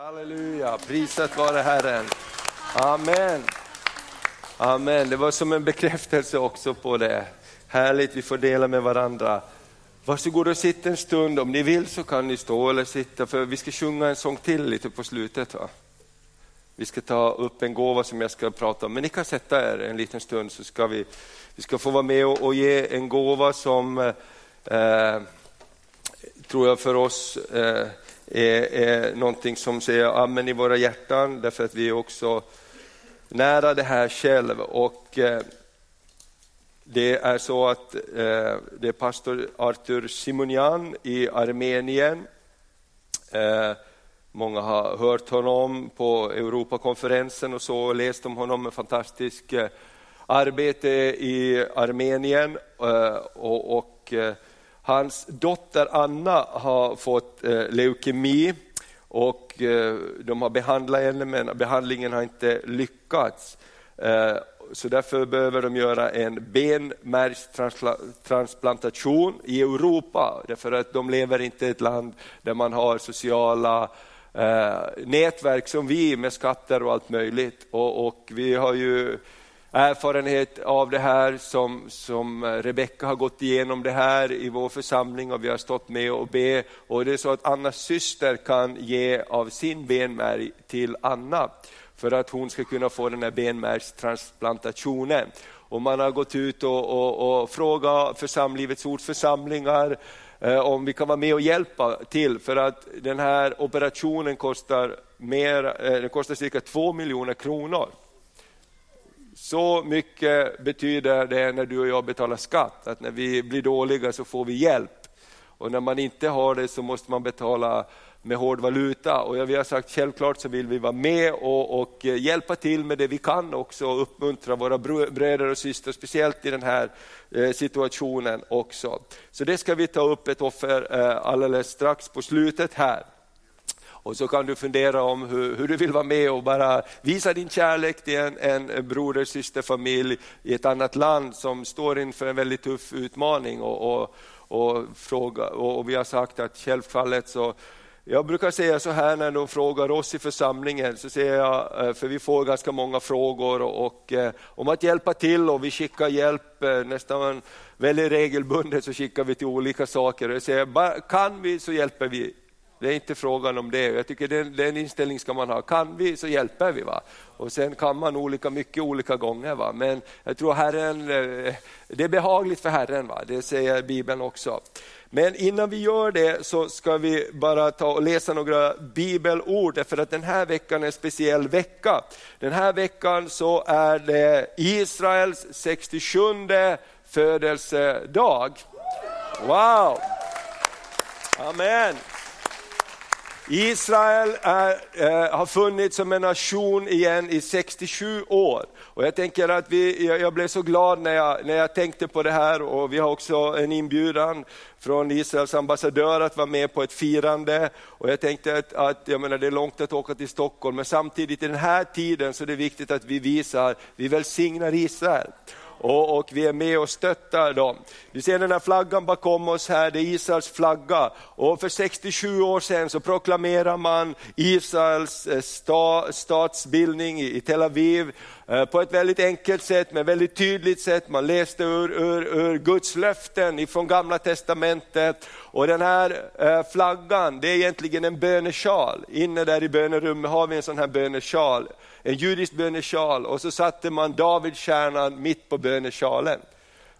Halleluja, prisat vare Herren. Amen. Amen, det var som en bekräftelse också på det. Härligt, vi får dela med varandra. Varsågod och sitt en stund, om ni vill så kan ni stå eller sitta för vi ska sjunga en sång till lite på slutet. Va? Vi ska ta upp en gåva som jag ska prata om, men ni kan sätta er en liten stund så ska vi, vi ska få vara med och, och ge en gåva som eh, eh tror jag för oss eh, är, är någonting som säger amen i våra hjärtan, därför att vi är också nära det här själv. Och, eh, det är så att eh, det är pastor Artur Simonian i Armenien. Eh, många har hört honom på Europakonferensen och så, läst om honom, en fantastisk eh, arbete i Armenien. Eh, och, och eh, Hans dotter Anna har fått eh, leukemi och eh, de har behandlat henne men behandlingen har inte lyckats. Eh, så därför behöver de göra en benmärgstransplantation i Europa, därför att de lever inte i ett land där man har sociala eh, nätverk som vi med skatter och allt möjligt. Och, och vi har ju erfarenhet av det här som, som Rebecka har gått igenom det här i vår församling och vi har stått med och be. Och det är så att Annas syster kan ge av sin benmärg till Anna för att hon ska kunna få den här benmärgstransplantationen. Och man har gått ut och, och, och frågat församlingets ordförsamlingar eh, om vi kan vara med och hjälpa till för att den här operationen kostar, mer, eh, den kostar cirka två miljoner kronor. Så mycket betyder det när du och jag betalar skatt, att när vi blir dåliga så får vi hjälp. Och när man inte har det så måste man betala med hård valuta. Och vi har sagt självklart så vill vi vara med och, och hjälpa till med det vi kan också och uppmuntra våra bröder och systrar, speciellt i den här eh, situationen också. Så det ska vi ta upp ett offer eh, alldeles strax på slutet här. Och så kan du fundera om hur, hur, du vill vara med och bara visa din kärlek till en, en broder, systerfamilj i ett annat land som står inför en väldigt tuff utmaning. Och, och, och, fråga, och vi har sagt att självfallet så jag brukar säga så här när de frågar oss i församlingen, så säger jag, eh, för vi får ganska många frågor och, och eh, om att hjälpa till och vi skickar hjälp eh, nästan väldigt regelbundet så skickar vi till olika saker. Jag säger, kan vi så hjälper vi det är inte frågan om det. Jag tycker den, den inställningen ska man ha. Kan vi så hjälper vi. Va? Och sen kan man olika mycket olika gånger. Va? Men jag tror Herren, eh, det är behagligt för Herren. Va? Det säger Bibeln också. Men innan vi gör det så ska vi bara ta och läsa några bibelord, för att den här veckan är en speciell vecka. Den här veckan så är det Israels 67 födelsedag. Wow! Amen. Israel är, eh, har funnits som en nation igen i 67 år. Och jag tänker att vi, jag, jag blev så glad när jag, när jag tänkte på det här och vi har också en inbjudan från Israels ambassadör att vara med på ett firande. Och jag tänkte att, att jag menar, det är långt att åka till Stockholm, men samtidigt i den här tiden så är det viktigt att vi visar, vi välsignar Israel och, och, vi är med och stöttar dem. Vi ser den här flaggan bakom oss här, det är Israels flagga. Och för 67 år sedan så proklamerar man Israels eh, sta, statsbildning i Tel Aviv eh, på ett väldigt enkelt sätt, men väldigt tydligt sätt. Man läste ur, ur, ur Guds löften ifrån gamla testamentet. Och den här eh, flaggan, det är egentligen en bönesjal. Inne där i bönerummet har vi en sån här bönesjal en judisk bönesjal och så satte man Davidstjärnan mitt på bönesjalen.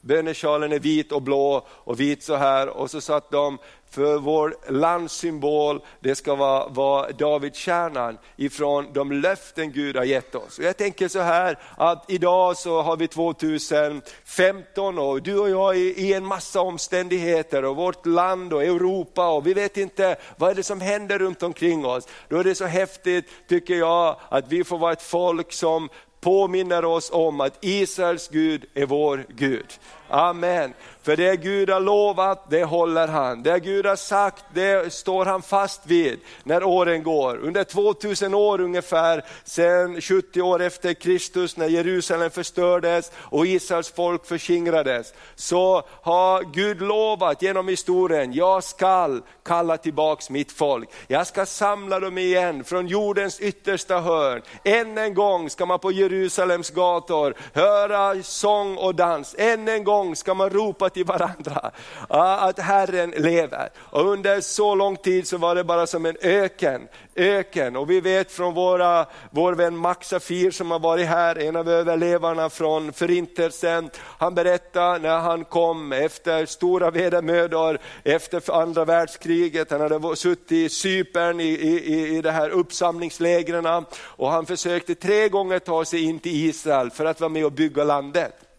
Bönesjalen är vit och blå och vit så här och så satt de för vår landssymbol, det ska vara, vara Davidstjärnan ifrån de löften Gud har gett oss. Och jag tänker så här att idag så har vi 2015 och du och jag är i en massa omständigheter och vårt land och Europa och vi vet inte vad är det som händer runt omkring oss. Då är det så häftigt tycker jag att vi får vara ett folk som påminner oss om att Israels Gud är vår Gud. Amen. För det Gud har lovat, det håller han. Det Gud har sagt, det står han fast vid när åren går. Under 2000 år ungefär, sen 70 år efter Kristus när Jerusalem förstördes och Israels folk förskingrades, så har Gud lovat genom historien, jag skall kalla tillbaks mitt folk. Jag ska samla dem igen från jordens yttersta hörn. Än en gång ska man på Jerusalems gator höra sång och dans. Än en gång ska man ropa till varandra att Herren lever. Och under så lång tid så var det bara som en öken, öken. Och vi vet från våra, vår vän Max Safir som har varit här, en av överlevarna från förintelsen. Han berättade när han kom efter stora vedermödor efter andra världskriget. Han hade suttit i Cypern i, i, i det här uppsamlingslägren och han försökte tre gånger ta sig in till Israel för att vara med och bygga landet.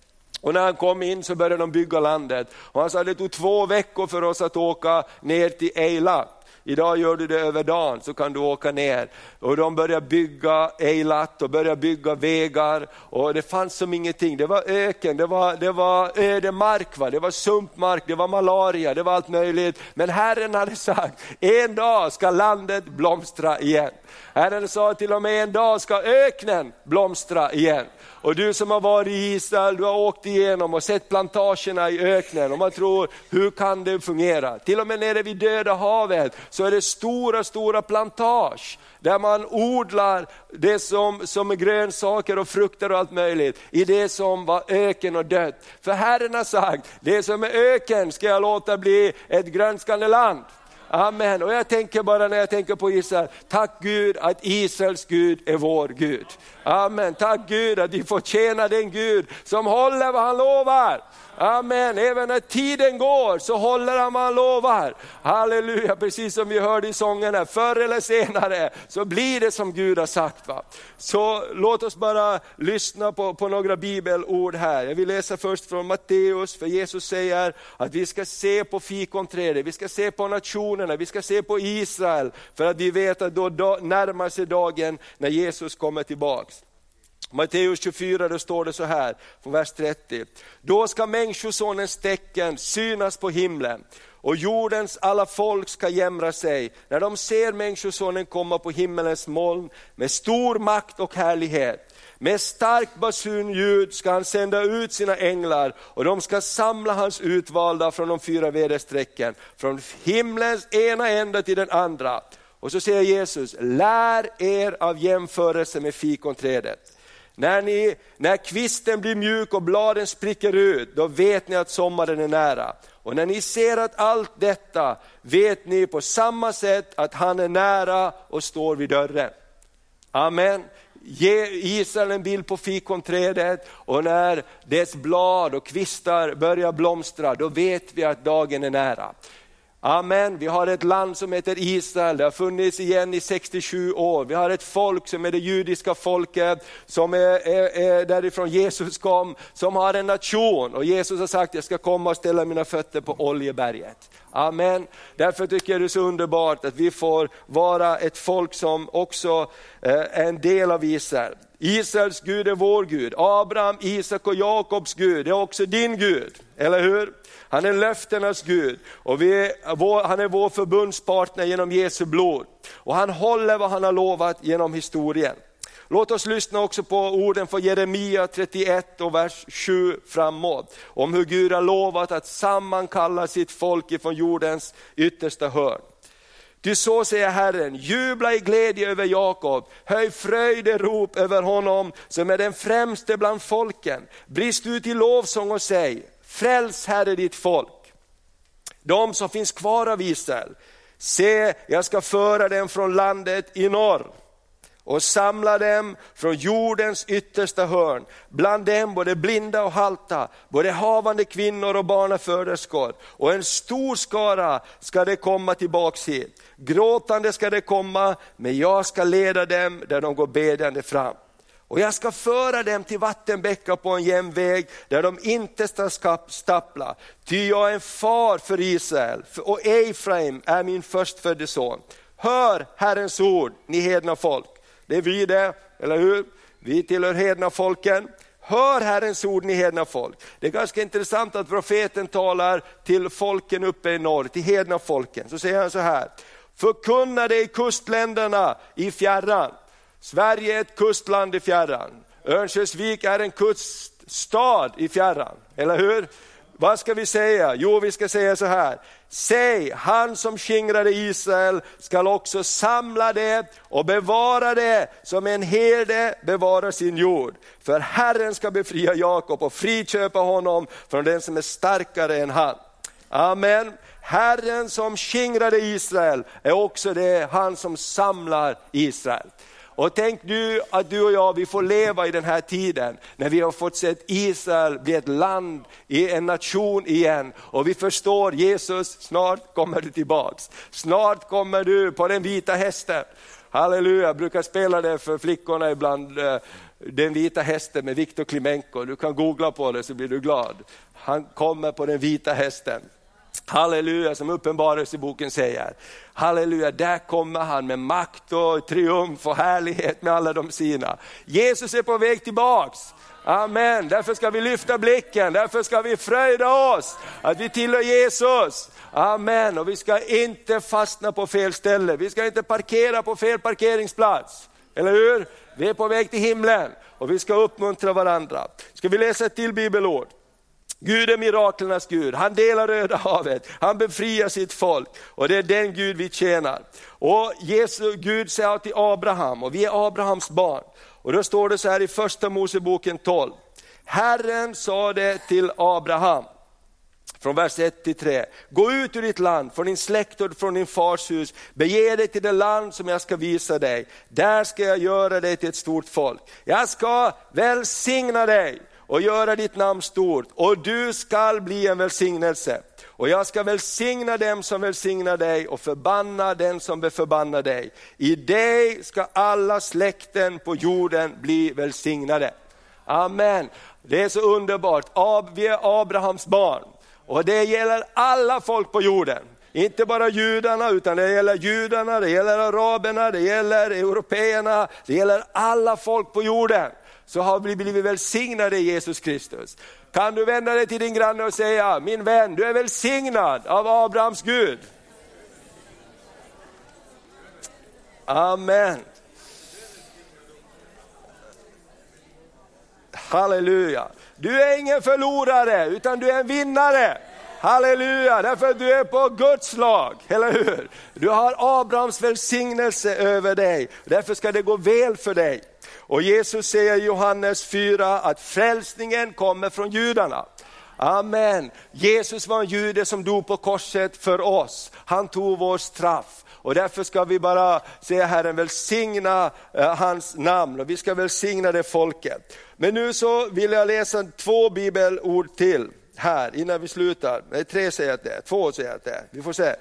Och när han kom in så började de bygga landet. Och han sa det tog två veckor för oss att åka ner till Eilat. Idag gör du det över dagen så kan du åka ner. Och de började bygga Eilat och började bygga vägar och det fanns som ingenting. Det var öken, det var, det var ödemark, va? det var sumpmark, det var malaria, det var allt möjligt. Men Herren hade sagt, en dag ska landet blomstra igen. Herren sa till och med en dag ska öknen blomstra igen. Och du som har varit i Israel, du har åkt igenom och sett plantagerna i öknen och man tror, hur kan det fungera? Till och med nere vid Döda havet så är det stora, stora plantage där man odlar det som, som är grönsaker och frukter och allt möjligt i det som var öken och dött. För Herren har sagt, det som är öken ska jag låta bli ett grönskande land. Amen. Och jag tänker bara när jag tänker på Israel, tack Gud att Israels Gud är vår Gud. Amen. Tack Gud att vi får tjäna den Gud som håller vad han lovar. Amen, även när tiden går så håller han vad han lovar. Halleluja, precis som vi hörde i sången här, förr eller senare så blir det som Gud har sagt. Va? Så låt oss bara lyssna på, på några bibelord här. Jag vill läsa först från Matteus, för Jesus säger att vi ska se på fikonträdet, vi ska se på nationerna, vi ska se på Israel, för att vi vet att då närmar sig dagen när Jesus kommer tillbaks. Matteus 24 då står det så här, från vers 30. Då ska människosonens tecken synas på himlen och jordens alla folk ska jämra sig när de ser människosonen komma på himmelens moln med stor makt och härlighet. Med starkt basunljud ska han sända ut sina änglar och de ska samla hans utvalda från de fyra väderstrecken, från himlens ena ända till den andra. Och så säger Jesus, lär er av jämförelse med fikonträdet. När, ni, när kvisten blir mjuk och bladen spricker ut, då vet ni att sommaren är nära. Och när ni ser att allt detta, vet ni på samma sätt att han är nära och står vid dörren. Amen. Ge Israel en bild på fikonträdet och när dess blad och kvistar börjar blomstra, då vet vi att dagen är nära. Amen, vi har ett land som heter Israel, det har funnits igen i 67 år. Vi har ett folk som är det judiska folket, som är, är, är därifrån Jesus kom, som har en nation. Och Jesus har sagt, jag ska komma och ställa mina fötter på Oljeberget. Amen. Därför tycker jag det är så underbart att vi får vara ett folk som också eh, är en del av Israel. Israels Gud är vår Gud, Abraham, Isak och Jakobs Gud är också din Gud, eller hur? Han är löftenas Gud och vi, han är vår förbundspartner genom Jesu blod. Och han håller vad han har lovat genom historien. Låt oss lyssna också på orden från Jeremia 31 och vers 7 framåt. Om hur Gud har lovat att sammankalla sitt folk ifrån jordens yttersta hörn. Ty så säger Herren, jubla i glädje över Jakob, höj fröjderop över honom som är den främste bland folken. Brist ut i lovsång och säg, Fräls Herre ditt folk. De som finns kvar av Israel, se jag ska föra dem från landet i norr och samla dem från jordens yttersta hörn. Bland dem både blinda och halta, både havande kvinnor och barnaföderskor. Och en stor skara ska det komma tillbaks hit. Gråtande ska det komma, men jag ska leda dem där de går bedjande fram. Och jag ska föra dem till vattenbäckar på en jämn väg där de inte ska stappla. Ty jag är en far för Israel och Efraim är min förstfödde son. Hör Herrens ord, ni hedna folk. Det är vi det, eller hur? Vi tillhör hedna folken. Hör Herrens ord ni hedna folk. Det är ganska intressant att profeten talar till folken uppe i norr, till hedna folken. Så säger han så här, förkunna det i kustländerna i fjärran. Sverige är ett kustland i fjärran. Örnsköldsvik är en kuststad i fjärran, eller hur? Vad ska vi säga? Jo, vi ska säga så här. Säg, han som skingrade Israel skall också samla det och bevara det som en herde bevarar sin jord. För Herren ska befria Jakob och friköpa honom från den som är starkare än han. Amen. Herren som skingrade Israel är också det han som samlar Israel. Och tänk nu att du och jag vi får leva i den här tiden när vi har fått se Israel bli ett land, en nation igen. Och vi förstår Jesus, snart kommer du tillbaks. Snart kommer du på den vita hästen. Halleluja, jag brukar spela det för flickorna ibland. Eh, den vita hästen med Viktor Klimenko, du kan googla på det så blir du glad. Han kommer på den vita hästen. Halleluja, som Uppenbarelseboken säger. Halleluja, där kommer han med makt och triumf och härlighet med alla de sina. Jesus är på väg tillbaks. Amen, därför ska vi lyfta blicken, därför ska vi fröjda oss att vi tillhör Jesus. Amen, och vi ska inte fastna på fel ställe, vi ska inte parkera på fel parkeringsplats. Eller hur? Vi är på väg till himlen och vi ska uppmuntra varandra. Ska vi läsa ett till bibelord? Gud är miraklernas Gud, han delar Röda havet, han befriar sitt folk och det är den Gud vi tjänar. Och Jesus, Gud säger till Abraham, och vi är Abrahams barn, och då står det så här i första Moseboken 12. Herren sa det till Abraham, från vers 1 till 3. Gå ut ur ditt land, från din släkt och från din fars hus, bege dig till det land som jag ska visa dig. Där ska jag göra dig till ett stort folk. Jag ska välsigna dig och göra ditt namn stort och du skall bli en välsignelse. Och jag ska välsigna dem som välsignar dig och förbanna den som förbannar dig. I dig ska alla släkten på jorden bli välsignade. Amen. Det är så underbart, vi är Abrahams barn och det gäller alla folk på jorden. Inte bara judarna, utan det gäller judarna, det gäller araberna, det gäller européerna, det gäller alla folk på jorden så har vi blivit välsignade i Jesus Kristus. Kan du vända dig till din granne och säga, min vän du är välsignad av Abrahams Gud. Amen. Halleluja. Du är ingen förlorare utan du är en vinnare. Halleluja, därför att du är på Guds lag, eller hur? Du har Abrahams välsignelse över dig, därför ska det gå väl för dig. Och Jesus säger i Johannes 4 att frälsningen kommer från judarna. Amen. Jesus var en jude som dog på korset för oss. Han tog vår straff. Och därför ska vi bara säga Herren välsigna eh, hans namn och vi ska välsigna det folket. Men nu så vill jag läsa två bibelord till här innan vi slutar. Nej, tre säger jag att det är, två säger jag att det är. Vi får se.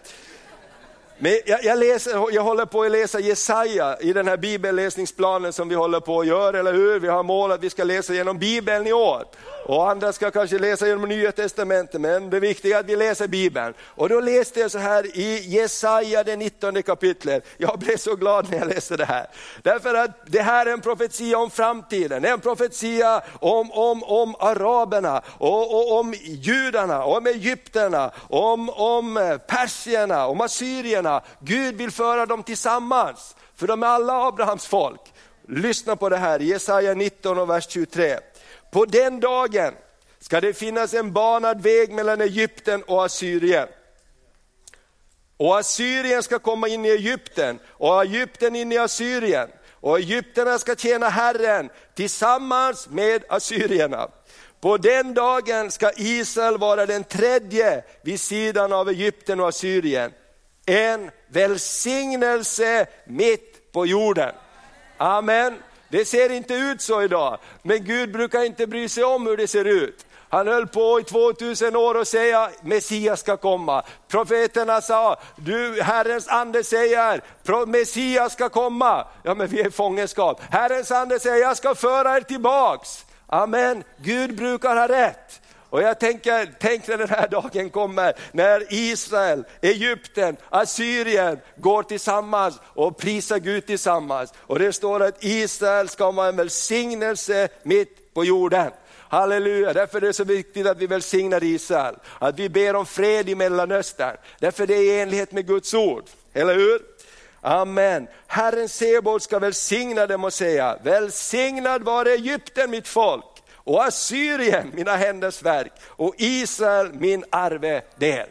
Men jag, jag, läser, jag håller på att läsa Jesaja i den här bibelläsningsplanen som vi håller på att göra, eller hur? Vi har mål att vi ska läsa genom bibeln i år. Och andra ska kanske läsa genom nya testamentet, men det viktiga är att vi läser bibeln. Och då läste jag så här i Jesaja det 19 kapitlet, jag blev så glad när jag läste det här. Därför att det här är en profetia om framtiden, en profetia om, om, om araberna, och, och om judarna, om egypterna, om, om eh, persierna, om assyrierna. Gud vill föra dem tillsammans, för de är alla Abrahams folk. Lyssna på det här, Jesaja 19 och vers 23. På den dagen ska det finnas en banad väg mellan Egypten och Assyrien. Och Assyrien ska komma in i Egypten och Egypten in i Assyrien. Och Egypterna ska tjäna Herren tillsammans med assyrierna. På den dagen ska Israel vara den tredje vid sidan av Egypten och Assyrien. En välsignelse mitt på jorden. Amen. Det ser inte ut så idag, men Gud brukar inte bry sig om hur det ser ut. Han höll på i 2000 år och säga Messias ska komma. Profeterna sa, du Herrens ande säger, Messias ska komma. Ja men vi är i fångenskap. Herrens ande säger, jag ska föra er tillbaks. Amen, Gud brukar ha rätt. Och jag tänker, tänk när den här dagen kommer, när Israel, Egypten, Assyrien går tillsammans och prisar Gud tillsammans. Och det står att Israel ska vara en välsignelse mitt på jorden. Halleluja, därför är det så viktigt att vi välsignar Israel. Att vi ber om fred i Mellanöstern. Därför det är i enlighet med Guds ord, eller hur? Amen. Herren Sebot ska välsigna dem och säga, välsignad var Egypten mitt folk och Assyrien mina händers verk och Israel min arvedel.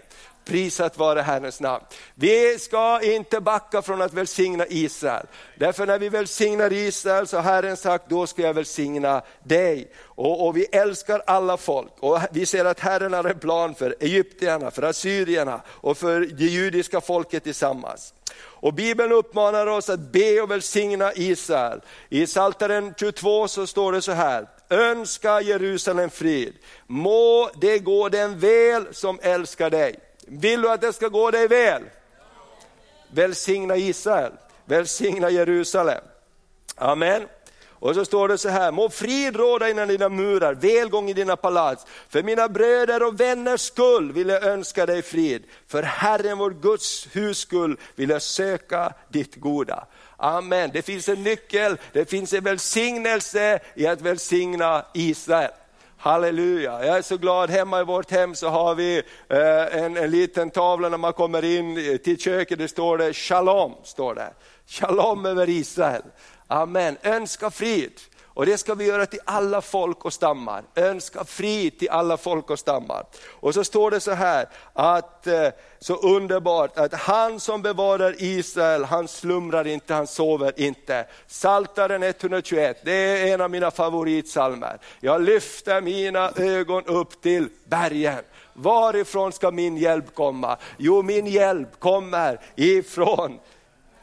Prisat vare Herrens namn. Vi ska inte backa från att välsigna Israel. Därför när vi välsignar Israel så har Herren sagt, då ska jag välsigna dig. Och, och, vi älskar alla folk och vi ser att Herren har en plan för egyptierna, för assyrierna och för det judiska folket tillsammans. Och Bibeln uppmanar oss att be och välsigna Israel. I Psaltaren 22 så står det så här, önska Jerusalem frid, må det gå den väl som älskar dig. Vill du att det ska gå dig väl? Välsigna Israel, välsigna Jerusalem. Amen. Och så står det så här, må frid råda inom dina murar, välgång i dina palats. För mina bröder och vänners skull vill jag önska dig frid. För Herren vår Guds hus skull vill jag söka ditt goda. Amen. Det finns en nyckel, det finns en välsignelse i att välsigna Israel. Halleluja, jag är så glad, hemma i vårt hem så har vi eh, en, en liten tavla när man kommer in till köket, det står det Shalom. Står det. Shalom över Israel. Amen, önska frid. Och det ska vi göra till alla folk och stammar. Önska frid till alla folk och stammar. Och så står det så här, att eh, så underbart att han som bevarar Israel, han slumrar inte, han sover inte. Saltaren 121, det är en av mina favoritsalmer. Jag lyfter mina ögon upp till bergen. Varifrån ska min hjälp komma? Jo, min hjälp kommer ifrån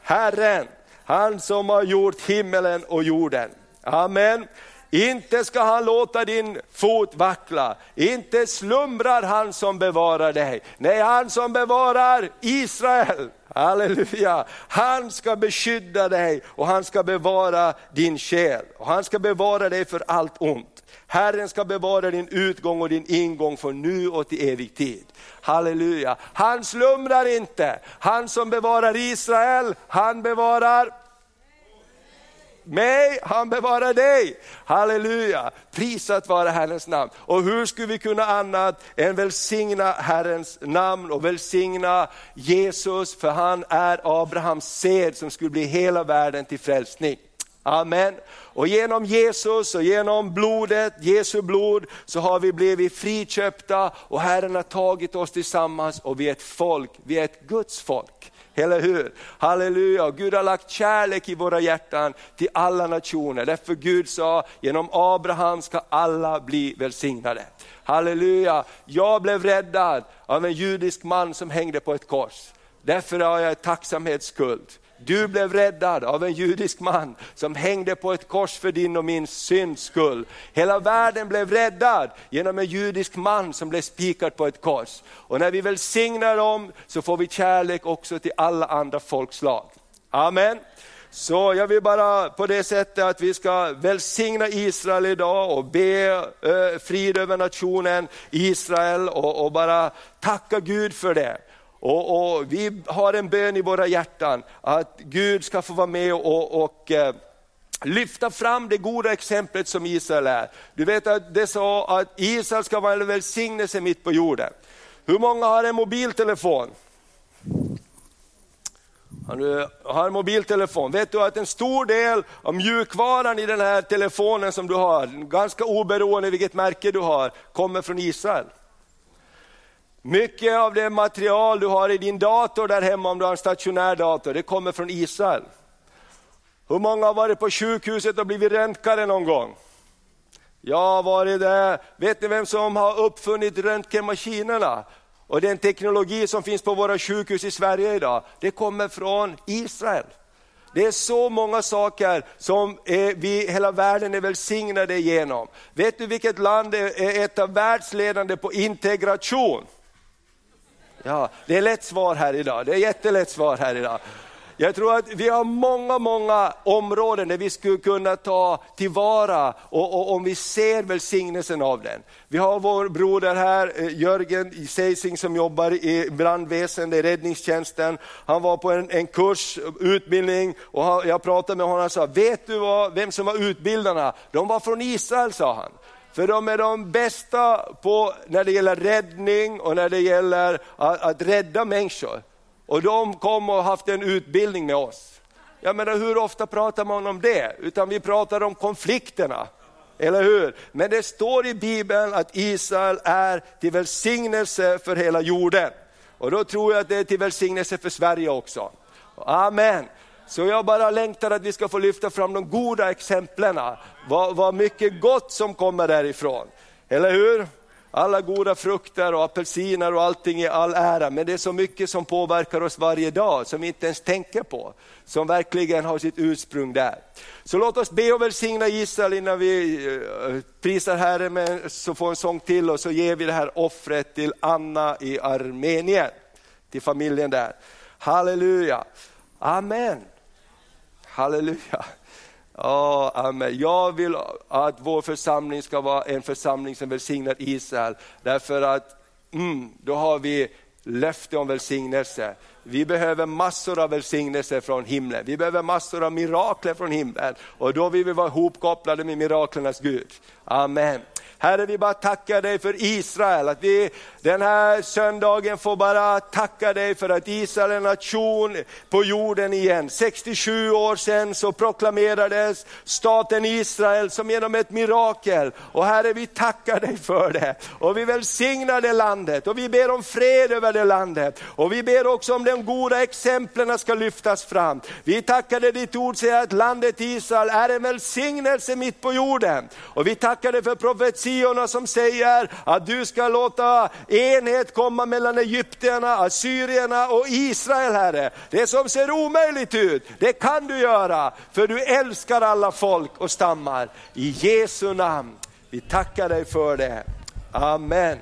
Herren, han som har gjort himmelen och jorden. Amen. Inte ska han låta din fot vackla, inte slumrar han som bevarar dig. Nej, han som bevarar Israel, halleluja. Han ska beskydda dig och han ska bevara din själ. Och han ska bevara dig för allt ont. Herren ska bevara din utgång och din ingång från nu och till evig tid. Halleluja. Han slumrar inte, han som bevarar Israel, han bevarar mig, han bevarar dig. Halleluja, prisat vare Herrens namn. Och hur skulle vi kunna annat än välsigna Herrens namn och välsigna Jesus, för han är Abrahams sed som skulle bli hela världen till frälsning. Amen. Och genom Jesus och genom blodet, Jesu blod, så har vi blivit friköpta och Herren har tagit oss tillsammans och vi är ett folk, vi är ett Guds folk. Eller hur? Halleluja, Gud har lagt kärlek i våra hjärtan till alla nationer. Därför Gud sa, genom Abraham ska alla bli välsignade. Halleluja, jag blev räddad av en judisk man som hängde på ett kors. Därför har jag tacksamhetsskuld. Du blev räddad av en judisk man som hängde på ett kors för din och min synds skull. Hela världen blev räddad genom en judisk man som blev spikad på ett kors. Och när vi välsignar dem så får vi kärlek också till alla andra folkslag. Amen. Så jag vill bara på det sättet att vi ska välsigna Israel idag och be eh, frid över nationen Israel och, och bara tacka Gud för det. Och, och, Vi har en bön i våra hjärtan att Gud ska få vara med och, och eh, lyfta fram det goda exemplet som Israel är. Du vet att det sa att Israel ska vara en välsignelse mitt på jorden. Hur många har en mobiltelefon? Du har en mobiltelefon. Vet du att en stor del av mjukvaran i den här telefonen som du har, ganska oberoende vilket märke du har, kommer från Israel. Mycket av det material du har i din dator där hemma, om du har en stationär dator, det kommer från Israel. Hur många har varit på sjukhuset och blivit röntgade någon gång? Jag har varit där. Vet ni vem som har uppfunnit röntgenmaskinerna? Och den teknologi som finns på våra sjukhus i Sverige idag, det kommer från Israel. Det är så många saker som vi, hela världen är välsignade genom. Vet du vilket land är ett av världsledande på integration? Ja, det är lätt svar här idag, det är jättelätt svar här idag. Jag tror att vi har många, många områden där vi skulle kunna ta tillvara och, och om vi ser välsignelsen av den. Vi har vår broder här, eh, Jörgen Seising som jobbar i brandväsendet, i räddningstjänsten. Han var på en, en kurs, eh, utbildning och jag pratade med honom och sa, vet du vad, vem som var utbildarna? De var från Israel sa han. För de är de bästa på när det gäller räddning och när det gäller att, att rädda människor. Och de kom och haft en utbildning med oss. Jag menar hur ofta pratar man om det? Utan vi pratar om konflikterna. Eller hur? Men det står i Bibeln att Israel är till välsignelse för hela jorden. Och då tror jag att det är till välsignelse för Sverige också. Amen. Så jag bara längtar att vi ska få lyfta fram de goda exemplen. Vad, vad mycket gott som kommer därifrån. Eller hur? Alla goda frukter och apelsiner och allting i all ära, men det är så mycket som påverkar oss varje dag som vi inte ens tänker på. Som verkligen har sitt ursprung där. Så låt oss be och välsigna Israel innan vi eh, prisar Herren med så får en sång till och så ger vi det här offret till Anna i Armenien. Till familjen där. Halleluja. Amen. Halleluja. Oh, amen. Jag vill att vår församling ska vara en församling som välsignar Israel. Därför att mm, då har vi löfte om välsignelse. Vi behöver massor av välsignelse från himlen. Vi behöver massor av mirakler från himlen. Och då vill vi vara ihopkopplade med miraklernas Gud. Amen. Herre, vi bara tackar dig för Israel, att vi den här söndagen får bara tacka dig för att Israel är en nation på jorden igen. 67 år sedan så proklamerades staten Israel som genom ett mirakel. Och Herre, vi tackar dig för det. Och vi välsignar det landet och vi ber om fred över det landet. Och vi ber också om de goda exemplen ska lyftas fram. Vi tackar dig, ditt ord säger att landet Israel är en välsignelse mitt på jorden. Och vi tackar dig för profetiorna som säger att du ska låta enhet komma mellan egyptierna, assyrierna och Israel Herre. Det som ser omöjligt ut, det kan du göra, för du älskar alla folk och stammar. I Jesu namn, vi tackar dig för det. Amen.